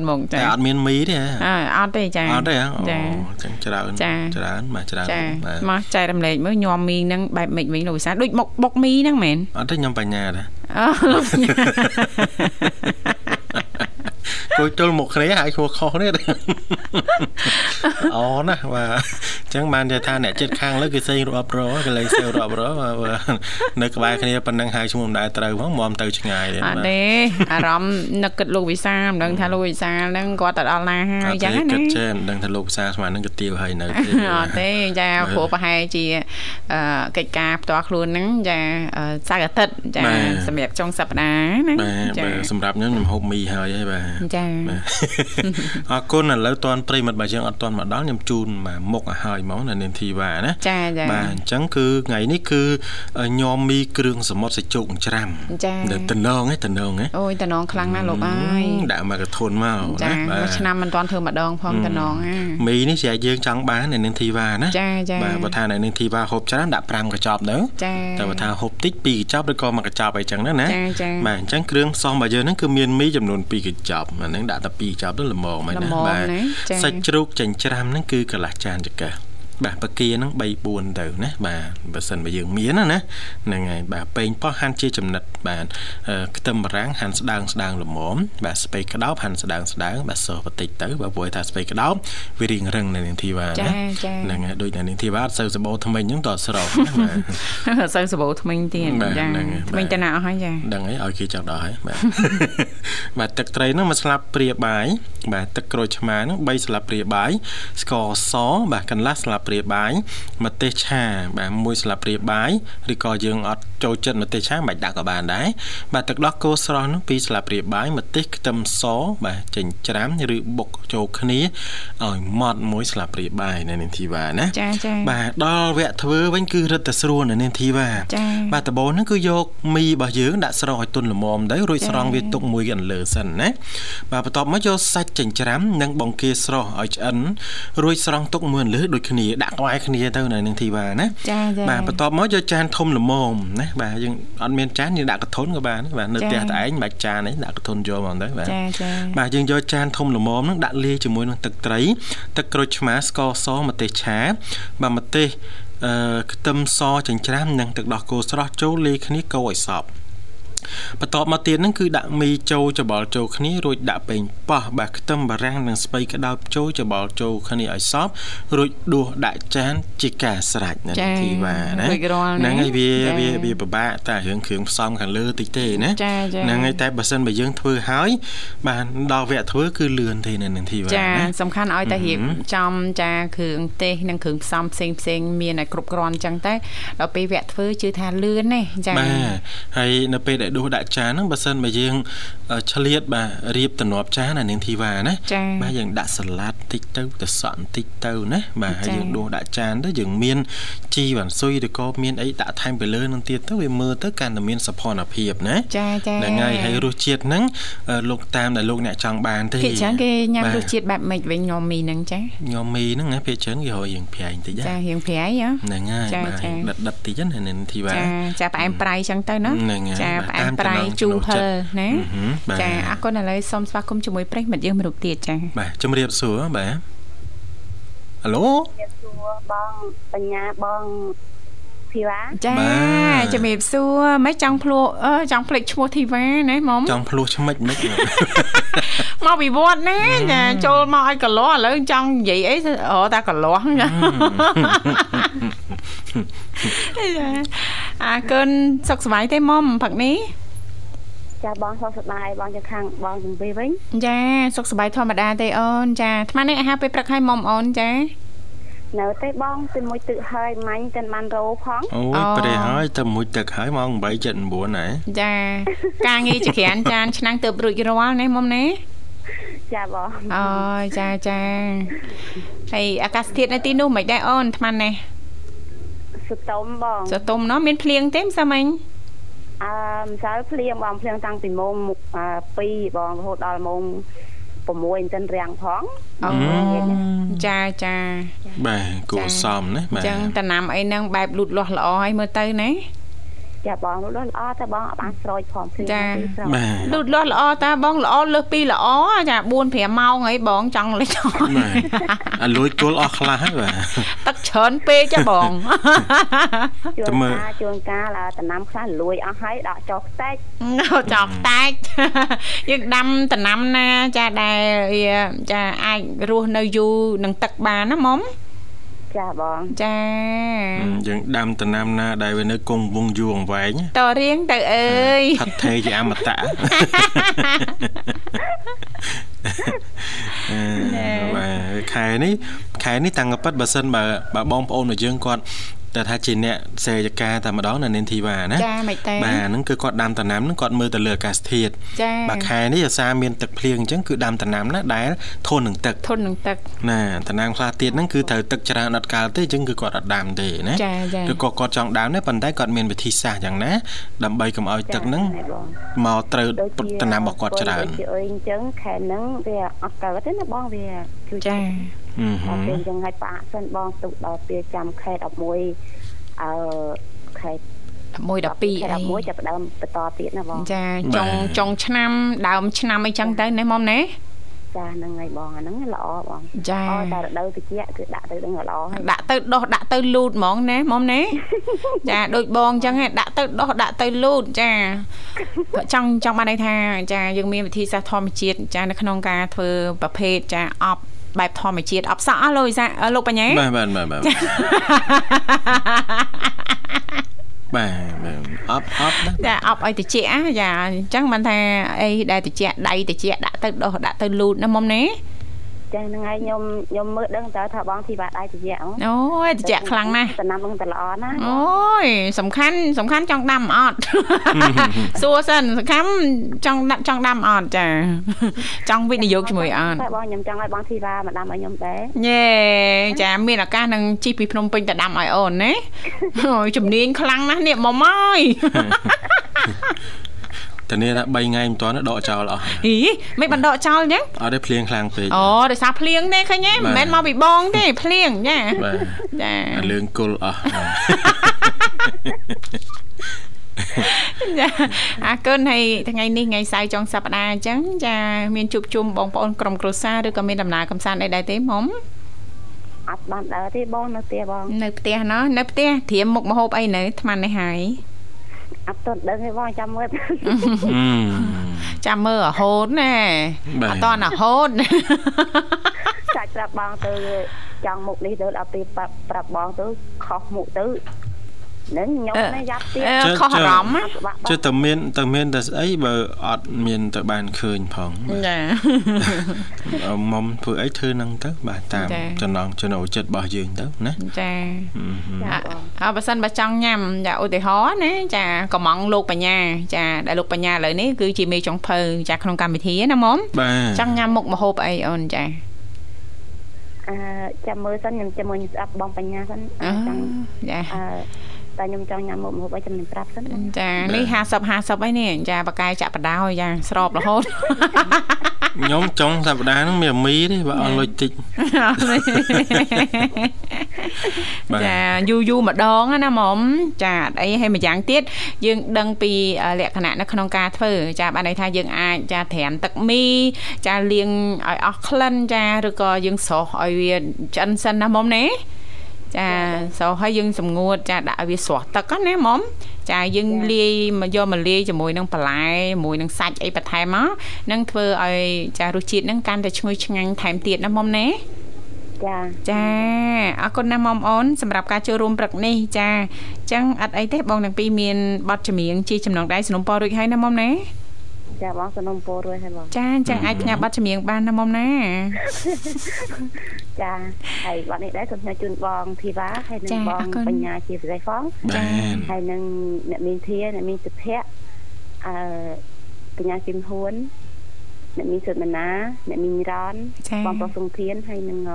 999មកចាតែអត់មានមីទេហ៎អើអត់ទេចាអត់ទេហ៎អូចាចឹងច្រើនចាច្រើនបាទច្រើនចាបាទមកចែករំលែកមើលញោមមីហ្នឹងបែបម៉េចវិញលោកវិសាលដូចមុខបុកមីហ្នឹងមែនអត់ទេខ្ញុំបញ្ញាដែរអូលោកញ៉ា គួយទល់មុខគ្នាហើយឈ្មោះខុសនេះអូណាបាទអញ្ចឹងបាននិយាយថាអ្នកចិត្តខាងលើគេសេងរាប់រកលេងសេវរាប់របាទបាទនៅក្បែរគ្នាប៉ុណ្ណឹងហើយឈ្មោះមិនដែលត្រូវផងមុំទៅឆ្ងាយទេអត់បាទទេអារម្មណ៍នឹកគិតលោកវិសាលមិនដឹងថាលោកវិសាលហ្នឹងគាត់ទៅដល់ណាហើយអញ្ចឹងអត់ទេគិណាតចេះមិនដឹងថាលោកភាសាស្មានហ្នឹងក៏ទៀវហើយនៅទេអត់ទេចាព្រោះប្រហែលជាអឺកិច្ចការផ្ទាល់ខ្លួនហ្នឹងចាអឺសៅរ៍អាទិត្យចាបាទសម្រាប់ចុងសប្តាហ៍ណាបាទចាបាទសម្រាប់ខ្ញុំខ្ញុំហូបមីហើយហើយបាទចាបាទអរគុណឥឡូវតនប្រិមិត្តបើយើងអត់តនមកដល់ខ្ញុំជូនមកមុខឲ្យហើយហ្មងនៅនាងធីវ៉ាណាចាចាបាទអញ្ចឹងគឺថ្ងៃនេះគឺញោមមីគ្រឿងសមុទ្រសាច់ជោគច្រាំចានៅតំណងឯតំណងឯអូយតំណងខ្លាំងណាស់លោកអើយដាក់មកកធនមកចាណាបាមួយទឆ្នាំមិនទាន់ធ្វើម្ដងផងតំណងហ่าមីនេះស្រែកយើងចង់បាននៅនាងធីវ៉ាណាចាចាបាទបើថានៅនាងធីវ៉ាហូបច្រើនដាក់5កញ្ចប់ទៅចាតែបើថាហូបតិច2កញ្ចប់ឬក៏1កញ្ចប់អីចឹងណាណាចាចាបាទអញ្ចឹងគ្រឿងផ្សំរបស់យើងហ្នឹងគឺមានមីចំនួន2កញ្ចប់ណាហ្នឹងដាក់តែ2ចប់ទៅល្មមហើយល្ណាមមបាទណាចា៎សាច់ជ្រូកចិញ្ច្រាំហ្នឹងគឺកន្លះចានចង្កឹះ បាទបកាហ្នឹង3 4ទៅណាបាទបើសិនបើយើងមានណាណាហ្នឹងហើយបាទប៉េងប៉ោះហាន់ជាចំណិតបាទអឺខ្ទឹមបារាំងហាន់ស្ដើងស្ដើងល្មមបាទស្ពៃក្តោបហាន់ស្ដើងស្ដើងបាទសបន្តិចទៅបើព្រោះថាស្ពៃក្តោបវារៀងរឹងនៅនាងធីវ៉ាចាណាចាហ្នឹងហើយដូចនៅនាងធីវ៉ាអត់សូវសបោថ្មិញហ្នឹងតើស្រោបណាបាទអត់សូវសបោថ្មិញទៀតបាទចាហ្នឹងហើយថ្មិញបាទតាណាអស់ហើយចាដឹងហើយឲ្យគេចង់ដល់ហើយបាទបាទទឹកត្រីហ្នឹងមួយស្លាបព្រាបាយបាទទឹកក្រូចឆ្មាហ្នឹង3ស្លាបព្រាបាយស្ករសបាទកន្លះស្លាបព្រាបាយម្ទេសឆាបាទមួយស្លាបព្រាបាយឬក៏យើងអត់ចូលចិត្តម្ទេសឆាមិនបាច់ដាក់ក៏បានដែរបាទទឹកដោះគោស្រស់ហ្នឹង2ស្លាបព្រាបាយម្ទេសខ្ទឹមសបាទចិញ្ច្រាំឬបុកចូលគ្នាឲ្យម៉ត់មួយស្លាបព្រាបាយនៅនាងធីវ៉ាណាចាចាបាទដល់វគ្គធ្វើវិញគឺរឹតតែស្រួលនៅនាងធីវ៉ាចា៎បាទដំបូងហ្នឹងគឺយកមីរបស់យើងដាក់ស្រោចឲ្យទន់ល្មមទៅរួចចា៎ស្រង់វាទុកមួយខាងលើសិនណាបាទបន្ទាប់មកយកសាច់ចិញ្ច្រាំនិងបង្គាស្រស់ឲ្យឆ្អិនរួចស្រង់ទុកមួយខាងលើដូចគ្នាដាក់ក្បែរគ្នាទៅនៅនឹងធីវ៉ាណាចាចាបាទបន្ទាប់មកយកចានធំល្មមណាបាទយើងអត់មានចានយើងដាក់កធុនក៏បានបាទនៅផ្ទះតែឯងមិនបាច់ចានទេដាក់កធុនយកមកទៅបាទចាចាបាទយើងយកចានធំល្មមហ្នឹងដាក់លាយជាមួយនឹងទឹកត្រី ទឹកក្រូចឆ្មាស្ករសម្ទេសឆាបាទម្ទេសអឺខ្ទឹមសចិញ្ច្រាំនិងទឹកដោះគោស្រស់ចូលលាយគ្នាកូរឲ្យសព្វ បន្ទាប់មកទៀតហ្នឹងគឺដាក់មីចូលច្បល់ចូលគ្នារួចដាក់ប៉េងប៉ោះបាទខ្ទឹមបារាំងនិងស្ពៃក្តោបចូលច្បល់ចូលគ្នាឲ្យសព្វរួចដួសដាក់ចានជាការស្រេចណាចាធីវ៉ាណារួចរាល់ណាហ្នឹងហើយវាចាវាវាពិបាកតែរឿងគ្រឿងផ្សំខាងលើតិចទេណាចាចាហ្នឹងហើយតែបើសិនបើយើងធ្វើហើយបាទដល់វគ្គធ្វើគឺលឿនទេនៅនឹងធីវ៉ាចាណាសំខាន់ឲ្យតែរៀបហឹមចំចាគ្រឿងទេសនិងគ្រឿងផ្សំផ្សេងផ្សេងមានឲ្យគ្រប់គ្រាន់អញ្ចឹងទៅដល់ពេលវគ្គធ្វើជឿថាលឿនទេចាបាទហើយនៅពេលដែលដួសដាក់ចានហ្នឹងបើសិនបើយើងអឺឆ្លៀតបាទរៀបទំនាប់ចានអានាងធីវ៉ាណាចាបាទយើងដាក់សាឡាត់តិចទៅទៅសក់បន្តិចទៅណាបាទហើយចាយើងដួសដាក់ចានទៅយើងមានជីវ៉ាន់ស៊ុយឬក៏មានអីដាក់ថែមពីលើនឹងទៀតទៅវាមើលទៅកាន់តែមានសោភ័ណភាពណាចាចាហ្នឹងហើយហើយរសជាតិហ្នឹងអឺលោកតាមដែលលោកអ្នកចង់បានទេគេច្រើនគេញ៉ាំបាទរសជាតិបែបម៉េចវិញញ៉ាំមីហ្នឹងចាញ៉ាំមីហ្នឹងណាពេលច្រើនគេរកយើងប្រែងតិចណាចារៀងប្រៃហ៎ហ្នឹងហើយចាបាទចាដិតដិតតិចណានៅធីវ៉ាចាចាផ្អែមប្រៃអញ្ចឹងទៅណាហ្នឹងហើយចាបាទផ្អែមតាមប្រៃចំណង់ជូរចំណូលហិចិត្តលណាអឺហឹមបាទចាអរគុណឥឡូវសូមស្វាគមន៍ជាមួយប្រិយមិត្តយើងមួយរូបទៀតចាបាទជំរាបសួរបាទហៅឡូជាសួរបងបញ្ញាបងធីវ៉ាចាបាទជំរាបសួរមិនចង់ភ្លក់អឺចង់ភ្លេចឈ្មោះធីវ៉ាណាមុំចង់ភ្លោះឆ្មិចមិនមកពីវត្តណាចាចូលមកឲ្យកន្លោះឥឡូវចង់និយាយអីអរតាកន្លោះចា ចាអរគុណសុខសប្បាយទេមុំផឹកនេះចាបងសុខសប្បាយបងទៅខាងបងជំពីវិញចាសុខសប្បាយធម្មតាទេអូនចាអាត្មានេះអាហារពេលព្រឹកឲ្យមុំអូនចានៅទេបងទីមួយទឹកហើយមាញ់តែបានរោផងអូអូយប្រេះហើយទៅមួយទឹកហើយម៉ោង8:79ណាចាការងារជាក្រានចានឆ្នាំងទៅរួចរាល់ណាមុំណាចាបងអូយចាចាហើយអាកាសធាតុនៅទីនោះមិនដែរអូនអាត្មានេះ សតុំបងសតុំណោះមានភ្លៀងទេមិនសាមិញអឺម្សិលភ្លៀងបងភ្លៀងតាំងពីម៉ោងអឺ2បងរហូតដល់ម៉ោង6អញ្ចឹងរាំងផងអូចាចាបាទគួរសមណាអបាទញ្ចឹងតំណាំអីហ្នឹងបែបលូតលាស់ល្អហើយមើលទៅណា ចាបងលុះល្អតែបងអត់បានស្រោចផងភ្លៀងចាពីស្រោចបាទលូតលាស់ល្អតាបងល្អលើសពីល្អចា4 5ម៉ោងហើយបងចង់លេចបាទអាលួយគល់អស់ខ្លះហើយបាទទឹកច្រើនពេកចាបងជួតែនមើលកាលជួនកាលអាតំណាំខ្លះលួយអស់ហើយដកចោលខ្ទេចចោលតែកយើងដាំតំណាំណាចាដែលវាចាអាចរស់នៅយូរនឹងទឹកបានណាមុំ ចាបងចាយើងដាំតំណាំណាដែលវានៅគង់វងយូរអង្វែងតរៀងទៅអើយផាត់ថេជាអមតៈអឺបាទខែនេះខែនេះតាំងពីពិតបើសិនបើបើបងប្អូនរបស់យើងគាត់ តែថាជាអ្នកសេយការតែម្ដងនៅនេនធីវ៉ាណាចាមិនទេបាទហ្នឹងគឺគាត់ដាំតំណាំហ្នឹងគាត់មើលទៅលើអាកាសធាតុចាបាទខែនេះអាសាមានទឹកភ្លៀងអញ្ចឹងគឺដាំតំណាំណាដែលធន់នឹងទឹកធន់នឹងទឹកណាតំណាំខ្លះទៀតហ្នឹងគឺត្រូវទឹកច្រើនអត់កាលទេអញ្ចឹងគឺគាត់អត់ដាំទេណាចាចាឬក៏គាត់ចង់ដាំដែរប៉ុន្តែគាត់មានវិធីសាស្ត្រយ៉ាងណាដើម្បីកុំឲ្យទឹកហ្នឹងចាបងមកត្រូវដូចជាតំណាំរបស់គាត់ច្រើនដូចជាអីអញ្ចឹងខែហ្នឹងវាអត់កើតទេណាបងវាជួយចា អឺហឹដល់មពេលអញ្ចឹងឲ្យផ្អាកសិនបងទុកដល់ពេលចាំខែ11អឺខែ11 12អីខែ11ចាប់ផ្ដើមបន្តទៀតណាបងចាចុងចុងឆ្នាំដើមឆ្នាំអីចឹងទៅណាមុំណាចាហ្នឹងហើយបងអាហ្នឹងល្អបងចាអូតែរដូវត្រជាក់គឺដាក់ទៅដឹងល្អហើយដាក់ទៅដោះដាក់ទៅលូតហ្មងណាមុំណាចាដូចបងអញ្ចឹងហ៎ដាក់ទៅដោះដាក់ទៅលូតចាចង់ចង់បានន័យថា ចាយើងមានវិធីសាស្ត្រធម្មជាតិចានៅក្នុងការធ្វើប្រភេទចាអប់ បែបធម្មជាតិអបសក់អស់លោកវិសាលោកបញ្ញាបាទបាទបាទបាទបាទបាទអប់អប់ណាចាអប់ឲ្យតិចចាចាអញ្ចឹងបានថាអីដែលតិចដៃតិចដាក់ទៅដោះដាក់ទៅលូតណាមុំណា ចាហ្នឹងហើយខ្ញុំខ្ញុំមើលដឹងតើថាបងធីបាដៃត្រជាក់ហ្មងអូយតិចខ្លាំងណាស់តំណាំនឹងតែល្អណាស់អូយសំខាន់សំខាន់ចង់ដាំអត់សួរសិនសំខាន់ចង់ដាក់ចង់ដាំអត់ចាចង់វិនិយោគជាមួយអត់តែបងខ្ញុំចង់ឲ្យបងធីបាមកដាំឲ្យខ្ញុំដែរយេចាមានឱកាសនឹងជិះពីភ្នំពេញទៅដាំឲ្យអូនណាអូយជំនាញខ្លាំងណាស់នេះមុំអើយ តានេះថា3ថ្ងៃមិនទាន់ដកចោលអស់ហីមិនបណ្ដកចោលអញ្ចឹងអត់ទេភ្លៀងខ្លាំងពេកអូដោយសារភ្លៀងទេឃើញទេមិនមែនមកពីបងទេភ្លៀងចាបាទចាអាលឿងគុលអស់បាទចាអរគុណហើយថ្ងៃនេះថ្ងៃសៅរ៍ចុងសប្តាហ៍អញ្ចឹងចាមានជួបជុំបងប្អូនក្រុមគ្រួសារឬក៏មានដំណើរកំសាន្តអីដែរទេមុំអត់បានដើរទេបងនៅផ្ទះបងនៅផ្ទះណោះនៅផ្ទះត្រៀមមុខម្ហូបអីនៅអាត្មានេះហើយ អត់ទាន់ដឹងទេបងចាំមើលអឺចាំមើលរហូតណាបាទអត់តន់រហូតចាច់ប្រាប់បងទៅចង់មុខនេះទៅដល់ពេលប្រាប់ប្រាប់បងទៅខុសមុខទៅ នឹងខ្ញុំនេះយ៉ាប់ទៀតអឺខុសអារម្មណ៍ណាពិបាកបងជិះតែមានតែមានតែស្អីបើអត់មានទៅបានឃើញផងចាអឺមុំធ្វើអីធ្វើនឹងទៅបាទតាមចាចំណងចំណូលចិត្តរបស់យើងទៅណាចាអឺហឹមអអើបើសិនបើចង់ញ៉ាំចាឧទាហរណ៍ណាចាកំងលោកបញ្ញាចាដែលលោកបញ្ញាឥឡូវនេះគឺជាមេចុងភៅចាក្នុងកម្មវិធីណាមុំបាទចង់ញ៉ាំមុខម្ហូបអីអូនចាអឺចាំមើលសិនខ្ញុំចាំមើលខ្ញុំស្ដាប់បងបញ្ញាសិនអូចង់ចាអឺ តែខ្ញុំចង់ញ៉ាំមុខម្ហូបអីចាំខ្ញុំប្រាប់សិនបងចានេះ50 50អីនេះចាបកាយចាក់បដៅចាស្របរហូតខ្ញុំចុងសប្តាហ៍ហ្នឹងមានមីទេបើអស់លុយតិចបាទចាយូរយូរម្ដងណាមុំចាអត់អីហើយម្យ៉ាងទៀតយើងដឹងពីអឺលក្ខណៈនៅក្នុងការធ្វើចាបានន័យថាយើងអាចចាត្រាំទឹកមីចាលាងឲ្យអស់ក្លិនចាឬក៏យើងស្រុះឲ្យវាឆ្អិនសិនណាមុំណា ចាស្រុះឲ្យយើងសម្ងួតចាដាក់ឲ្យវាស្រស់ទឹកណាមុំចាយើងលាយមកយកមកលាយជាមួយនឹងបន្លែជាមួយនឹងសាច់អីបន្ថែមមកនឹងធ្វើឲ្យចារសជាតិហ្នឹងកាន់តែឈ្ងុយឆ្ងាញ់ថែមទៀតណាមុំណាចាចាអរគុណណាស់ម៉មអូនសម្រាប់ការចូលរួមព្រឹកនេះចាអញ្ចឹងអត់អីទេបងទាំងពីរមានបទចម្រៀងជាចំណងដៃสนុំពររួចហើយណាម៉មណា ចាបងសនំពោរួយហើយបងចាអញ្ចឹងអាចផ្ញើបទចម្រៀងបានណាម៉មណាចាហើយបាត់នេះដែរសូមផ្ញើជូនបងធីវ៉ាហើយនឹងចាបអងរគុណបញ្ញាជាពិសេសផងបាទហើយនឹងអ្នកមានធាអ្នកមានសុភ័ក្រអឺបញ្ញាគឹមហ៊ួនអ្នកមានសុតមណាអ្នកមានរ៉នចាបងប្រុសសុងធានហើយនឹងអ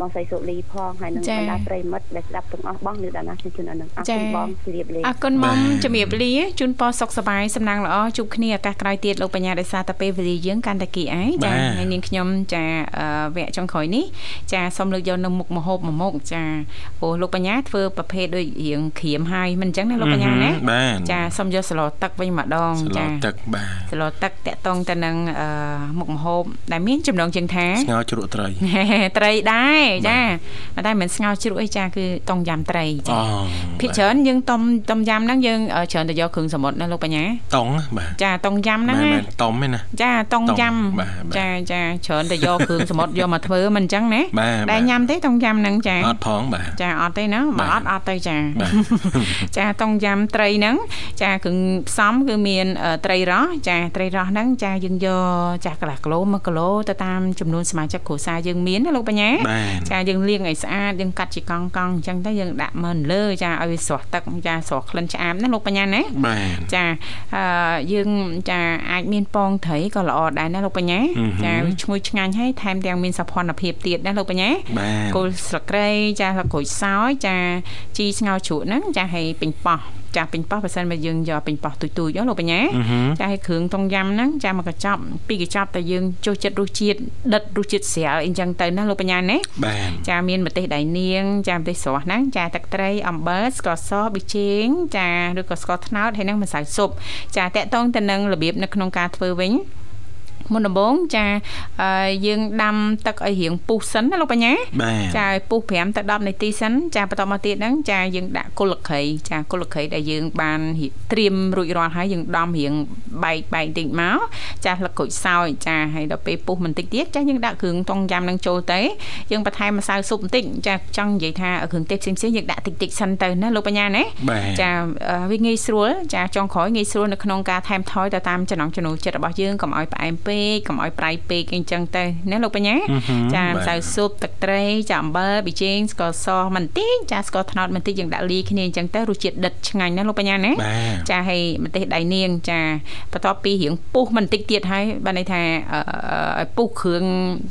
បងស្រីសុលីផងហើយនឹងចាបណ្ដាប្រិយមិត្តដែលស្ដាប់ទាំងអស់បងនៅដានណាខ្ញុំជូនអរនឹងអរចាគុណបងជម្រាបលាអរគុណម៉មបាទជំរាបលាជូនពរសុខសប្បាយសំណាងល្អជួបគ្នាឱកាសក្រោយទៀតលោកបញ្ញាដោយសារតែពេលវេលាយើងកាន់តែគីអីចាហើយនាងខ្ញុំចាអឺវគ្គចុងក្រោយនេះចាសូមលើកយកនៅមុខមហូបមួយមុខចាអូលោកបញ្ញាធ្វើប្រភេទដូចរៀងក្រៀមហើយមិនអញ្ចឹងណាលោកបញ្ញាណាបាទចាសូមយកសឡទឹកវិញម្ដងស្លចាទឹកបាទសឡទឹកតកតងទៅនឹងអឺមុខម្ហូបដែលមានចំណងជើងថាស្ងោរជ្រក់ត្រីត្រីដែរចាតែមិនមែនស្ងោរជ្រក់អីចាគឺតុងយ៉ាំត្រីចាអូភាគច្រើនយើងតុំតុំយ៉ាំហ្នឹងយើងអឺច្រើនតែយកគ្រឿងសមុទ្រណាលោកបញ្ញាតង់បាទចាតុងយ៉ាំហ្នឹងមិនណាមែនតុំទេណាចាតុងតុងយ៉ាំបាទបាទចាចាច្រើនតែយកគ្រឿងសមុទ្រយកមកធ្វើមិនអញ្ចឹងណាបាទដែលញ៉ាំទេតុងយ៉ាំហ្នឹងចាអត់ផងបាទចាអត់ទេណាបើបាទអត់អត់ទៅចាបាទចាតុងយ៉ាំត្រីហ្នឹងចាគ្រឿងផ្សំគឺមានអឺត្រីរ៉ស់ចាត្រីរ៉ស់ហ្នឹងចាយើងយកចាកន្លះគីឡូ1គីឡូទៅតាមចំនួនសមាជិកគ្រួសារយើងមានណាលោកបញ្ញាបាទចាយើងលាងឲ្យស្អាតយើងកាត់ជាកង់កង់អញ្ចឹងទៅយើងដាក់មើលលើចាឲ្យវាស្រស់ទឹកចាស្រស់ក្លិនឆ្អាបណាលោកបញ្ញាណាបាទចាអឺយើងចាអាចមានពងត្រីក៏ល្អដែរណាលោកបញ្ញាអឺហឺចាវាឈ្ងុយឆ្ងាញ់ហើយថែមទាំងមានសោភ័ណភាពទៀតណាលោកបញ្ញាបាទគល់ស្លឹកគ្រៃចាស្លឹកក្រូចសើចចាជីស្ងោរជ្រក់ហ្នឹងចាឲ្យពេញប៉ោះ ចាពេញប៉ោះបើសិនបើយើងយកពេញប៉ោះទុយទុយៗហ៎លោកបញ្ញាអឺហឺចាឲ្យគ្រឿងតុងយ៉ាំហ្នឹងចាមកកញ្ចប់ពីរកញ្ចប់តែយើងចូលចិត្តរសជាតិដិតរសជាតិស្រាលអីចឹងទៅណាលោកបញ្ញាណាបាទចាមានម្ទេសដៃនាងចាម្ទេសស្រស់ហ្នឹងចាទឹកត្រីអំបិលស្ករសប៊ីចេងចាឬក៏ស្ករត្នោតហើយនឹងម្សៅស៊ុបចាតកតងទៅនឹងរបៀបនៅក្នុងការធ្វើវិញ មុនដំបូងចាអឺយើងដាំទឹកឲ្យរៀងពុះសិនណាលោកបញ្ញាបាទចាឲ្យពុះ5ទៅ10នាទីសិនចាបន្តមកទៀតហ្នឹងចាយើងដាក់គល់លក្ខីចាគល់លក្ខីដែលយើងបានរៀបត្រៀមរួចរាល់ហើយយើងដំរៀងបែកបែកបន្តិចមកចាលឹកក្រូចសើចចាហើយដល់ពេលពុះបន្តិចទៀតចាយើងដាក់គ្រឿងតុងយ៉ាំនឹងចូលទៅយើងបន្ថែមម្សៅស៊ុបបន្តិចចាចង់និយាយថាគ្រឿងទេសផ្សេងៗយើងដាក់តិចតិចៗសិនទៅណាលោកបញ្ញាណាបាទចាអឺវាងាយស្រួលចាចុងក្រោយងាយស្រួលនៅក្នុងការថែមថយទៅតាមចំណង់ចំណូលចិត្តរបស់យើងកុំឲ្យផ្អែមពេកកុំឲ្យប្រៃពេកអីចឹងទៅណាលោកបញ្ញាអឺហឹមចាបាទម្សៅស៊ុបទឹកត្រីចាអំបិលប៊ីចេងស្ករសបន្តិចចាស្ករត្នោតបន្តិចយើងដាក់លាយគ្នាអញ្ចឹងទៅរសជាតិដិតឆ្ងាញ់ណាលោកបញ្ញាណាបាទចាហើយម្ទេសដៃនាងចាបន្ទាប់ពីរៀងពុះបន្តិចទៀតហើយបានន័យថាអឺអឺឲ្យពុះគ្រឿង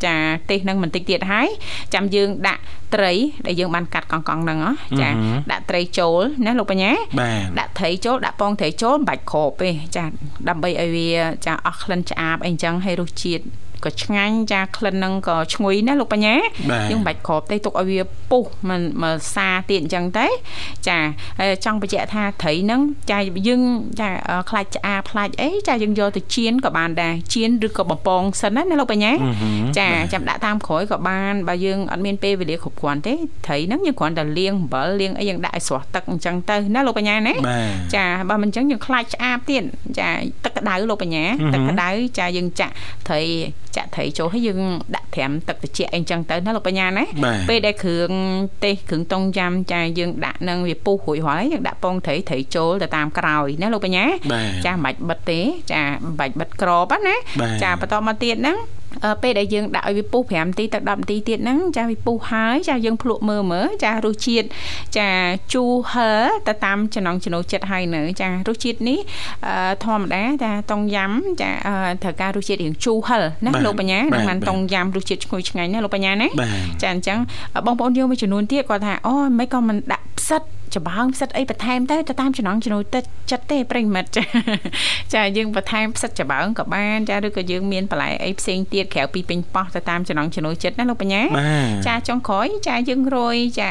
ចាទេសហ្នឹងបន្តិចទៀតហើយចាំយើងដាក់ត្រីដែលយើងបានកាត់កង់កង់ហ្នឹងហ៎ចាអឺហឹមដាក់ត្រីចូលណាលោកបញ្ញាបាទដាក់ត្រីចូលដាក់ពងត្រីចូលមិនបាច់ក្របទេចាដើម្បីឲ្យវាចាអស់ក្លិនឆ្អាបអីចឹងហើយរសជាតិ ក៏ឆ្ងាញ់ចាក្លិនហ្នឹងក៏ឈ្ងុយណាលោកបញ្ញាបាទយើងមិនបាច់ក្របទេទុកឲ្យវាពុះមិនមកសាទៀតអញ្ចឹងទៅចាហើយចង់បញ្ជាក់ថាត្រីហ្នឹងចាយើងចាអឺខ្លាច់ឆ្អាបខ្លាច់អីចាយើងយកទៅចៀនក៏បានដែរចៀនឬក៏បំពងសិនណាណាលោកបញ្ញាអឺហឹមចាបាទចាំដាក់តាមក្រោយក៏បានបើយើងអត់មានពេលវេលាគ្រប់គ្រាន់ទេត្រីហ្នឹងយើងគ្រាន់តែលាងអំបិលលាងអីយើងដាក់ឲ្យស្រស់ទឹកអញ្ចឹងទៅណាលោកបញ្ញាណាបាទចាបើមិនអញ្ចឹងយើងខ្លាចឆ្អាបទៀតចាទឹកក្តៅលោកបញ្ញាអឺហឹមទឹកក្តៅចាយើងចាក់ត្រីចាក់ត្រីចូលហើយយើងដាក់ត្រាំទឹកត្រជាក់អីអញ្ចឹងទៅណាលោកបញ្ញាណាបាទពេលដែលគ្រឿងទេសគ្រឿងតុងយ៉ាំចាយើងដាក់នឹងវាពុះរួចហើយយើងដាក់ពងត្រីត្រីចូលទៅតាមក្រោយណាលោកបញ្ញាបាទចាមិនបាច់បិទទេចាមិនបាច់បិទក្របហ្នឹងណាបាទចាបន្តមកទៀតហ្នឹងអឺ ពេលដែលយើងដាក់ឲ្យវាពុះ5នាទីទៅ10នាទីទៀតហ្នឹងចាវាពុះហើយចាយើងភ្លក់មើលមើលចារសជាតិចាជូរហឹរទៅតាមចំណង់ចំណូលចិត្តហើយនៅចារសជាតិនេះអឺធម្មតាចាតុងយ៉ាំចាអឺត្រូវការរសជាតិរៀងជូរហឹរណាបាទលោកបញ្ញាបាទនឹងបានបាទតុងយ៉ាំរសជាតិឈ្ងុយឆ្ងាញ់ណាលោកបញ្ញាណាបាទចាអញ្ចឹងបងប្អូនយើងមួយចំនួនទៀតគាត់ថាអូមិនក៏មិនដាក់ផ្សិត ច្បើងផ្សិតអីបន្ថែមទៅទៅតាមចំណង់ចំណូលទឹកចិត្តទេប្រិយមិត្តចាចាយើងបន្ថែមផ្សិតច្បើងក៏បានចាឬក៏យើងមានបន្លែអីផ្សេងទៀតក្រៅពីពេញប៉ោះទៅតាមចំណង់ចំណូលចិត្តណាលោកបញ្ញាបាទចាចុងក្រោយចាយើងរយចា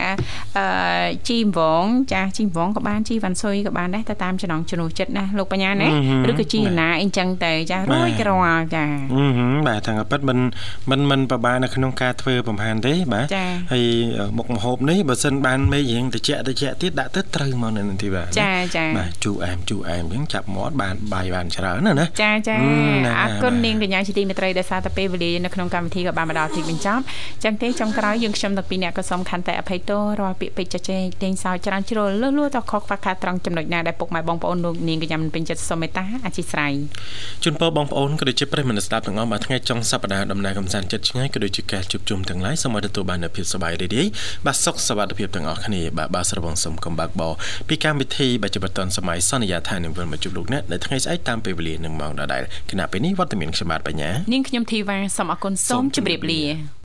អឺជីមវងចាជីមវងក៏បានជីវ៉ាន់ស៊ុយក៏បានដែរទៅតាមចំណង់ចំណូលចិត្តណាលោកបញ្ញាណាអឺហឺឬក៏ជីណាអីចឹងទៅចារបាទយក្រល់ចាអឺហឹមបាទថាងប៉ិតមិនមិនមិនប្របានៅក្នុងការធ្វើប្រហែលទេបាទចាហើយមុខម្ហូបនេះបើសិនបានមេរៀងតិចតិចទៀតដាក់ទៅត្រូវមកនៅនឹងទីបាទចាចាបាទជូរអែមជូរអែមអញ្ចឹងចាប់មាត់បានបាយបានច្រើនណាស់ណាចាចាអឺហ្នឹងអរហើយគុណបាទនាងកញ្ញាជាទីមេត្រីដែលសារតែពេលវេលានៅក្នុងកម្មវិធីក៏បានមកដល់ទីបញ្ចប់ចឹងទេចុងក្រោយយើងខ្ញុំទាំងពីរអ្នកក៏សូមខន្តីអភ័យទោសរាល់ពាក្យពេចន៍ចាចេកតែងសោចច្រើនជ្រុលលឺលួទៅខកខ្វះខាតត្រង់ចំណុចណាដែលពុកម៉ែបងប្អូនលោកនាងកញ្ញាមិនពេញចិត្តសូមមេត្តាអធិស្ឋានជូនពរបងប្អូនក៏ដូចជាប្រិយមិត្តស្ដាប់ទាំងអស់បាទថ្ងៃចុងសប្ដាហ៍ដំណើរកំសាន្តចិត្តឆ្ងាយក៏ដូចជាការជួបជុំទាំងឡាយសូមឲ្យទទួលបាននូវភាពសប្បាយរីករាយបាទសុខសុវត្ថិភាពទាំងអស់គ្នាបាទបាទស្រវងសុំកំបាក់បោពីកម្មវិធីបច្ចុប្បន្នសម័យសន្យាថានឹងវិលមកជួបលោកអ្នកនៅថ្ងៃស្អែកតាមពេលវេលានឹងម៉ោងដដែលគណៈពេលនេះវត្តមានខ្ញុំបាទបញ្ញានាងខ្ញុំធីវ៉ាសូមអរគុណសូមជម្រាបលា